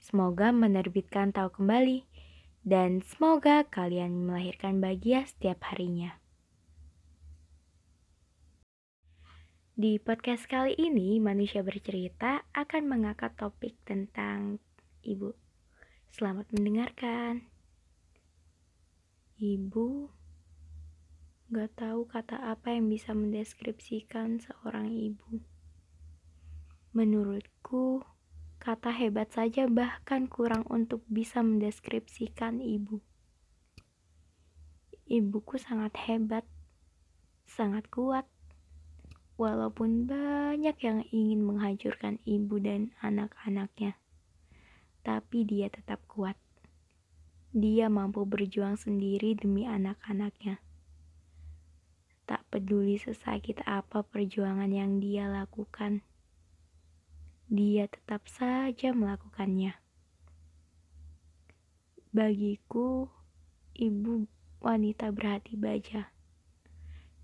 Semoga menerbitkan tahu kembali dan semoga kalian melahirkan bahagia setiap harinya. Di podcast kali ini, manusia bercerita akan mengangkat topik tentang ibu. Selamat mendengarkan. Ibu, gak tahu kata apa yang bisa mendeskripsikan seorang ibu. Menurutku, Kata hebat saja bahkan kurang untuk bisa mendeskripsikan ibu. Ibuku sangat hebat, sangat kuat. Walaupun banyak yang ingin menghancurkan ibu dan anak-anaknya, tapi dia tetap kuat. Dia mampu berjuang sendiri demi anak-anaknya. Tak peduli sesakit apa perjuangan yang dia lakukan dia tetap saja melakukannya. Bagiku, ibu wanita berhati baja,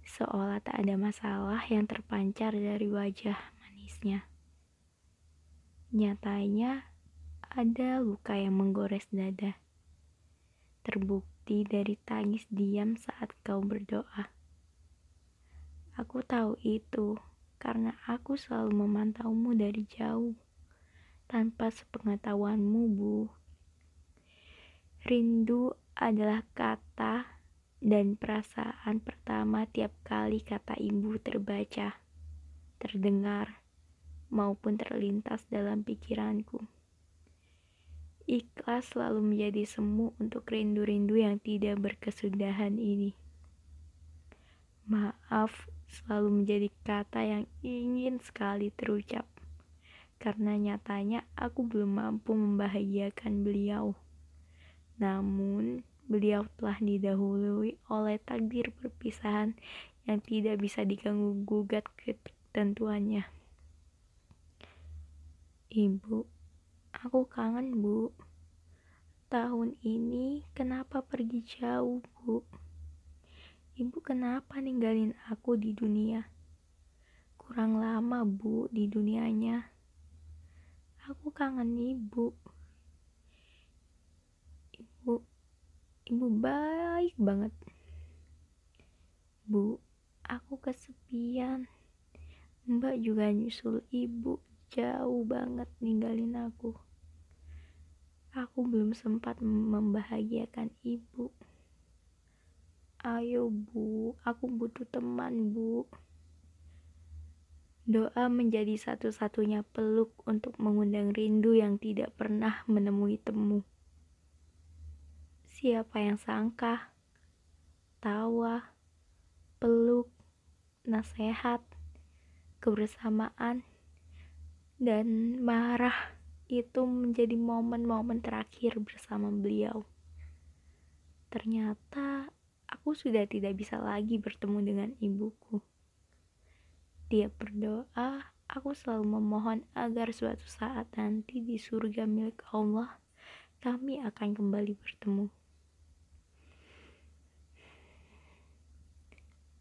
seolah tak ada masalah yang terpancar dari wajah manisnya. Nyatanya, ada luka yang menggores dada. Terbukti dari tangis diam saat kau berdoa. Aku tahu itu karena aku selalu memantaumu dari jauh tanpa sepengetahuanmu, Bu. Rindu adalah kata dan perasaan pertama tiap kali kata ibu terbaca, terdengar, maupun terlintas dalam pikiranku. Ikhlas selalu menjadi semu untuk rindu-rindu yang tidak berkesudahan ini. Maaf selalu menjadi kata yang ingin sekali terucap. Karena nyatanya aku belum mampu membahagiakan beliau. Namun, beliau telah didahului oleh takdir perpisahan yang tidak bisa diganggu gugat ketentuannya. Ibu, aku kangen, Bu. Tahun ini kenapa pergi jauh, Bu? Ibu kenapa ninggalin aku di dunia? Kurang lama, Bu, di dunianya. Aku kangen ibu. Ibu, ibu baik banget. Bu, aku kesepian. Mbak juga nyusul ibu jauh banget ninggalin aku. Aku belum sempat membahagiakan ibu. Ayo bu, aku butuh teman bu. Doa menjadi satu-satunya peluk untuk mengundang rindu yang tidak pernah menemui temu. Siapa yang sangka? Tawa, peluk, nasihat, kebersamaan, dan marah itu menjadi momen-momen terakhir bersama beliau. Ternyata aku sudah tidak bisa lagi bertemu dengan ibuku. Dia berdoa, aku selalu memohon agar suatu saat nanti di surga milik Allah, kami akan kembali bertemu.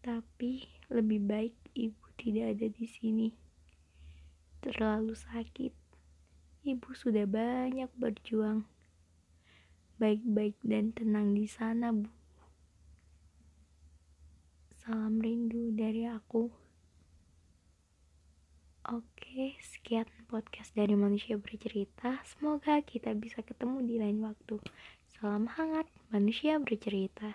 Tapi lebih baik ibu tidak ada di sini. Terlalu sakit. Ibu sudah banyak berjuang. Baik-baik dan tenang di sana, Bu. Salam rindu dari aku. Oke, sekian podcast dari manusia bercerita. Semoga kita bisa ketemu di lain waktu. Salam hangat manusia bercerita.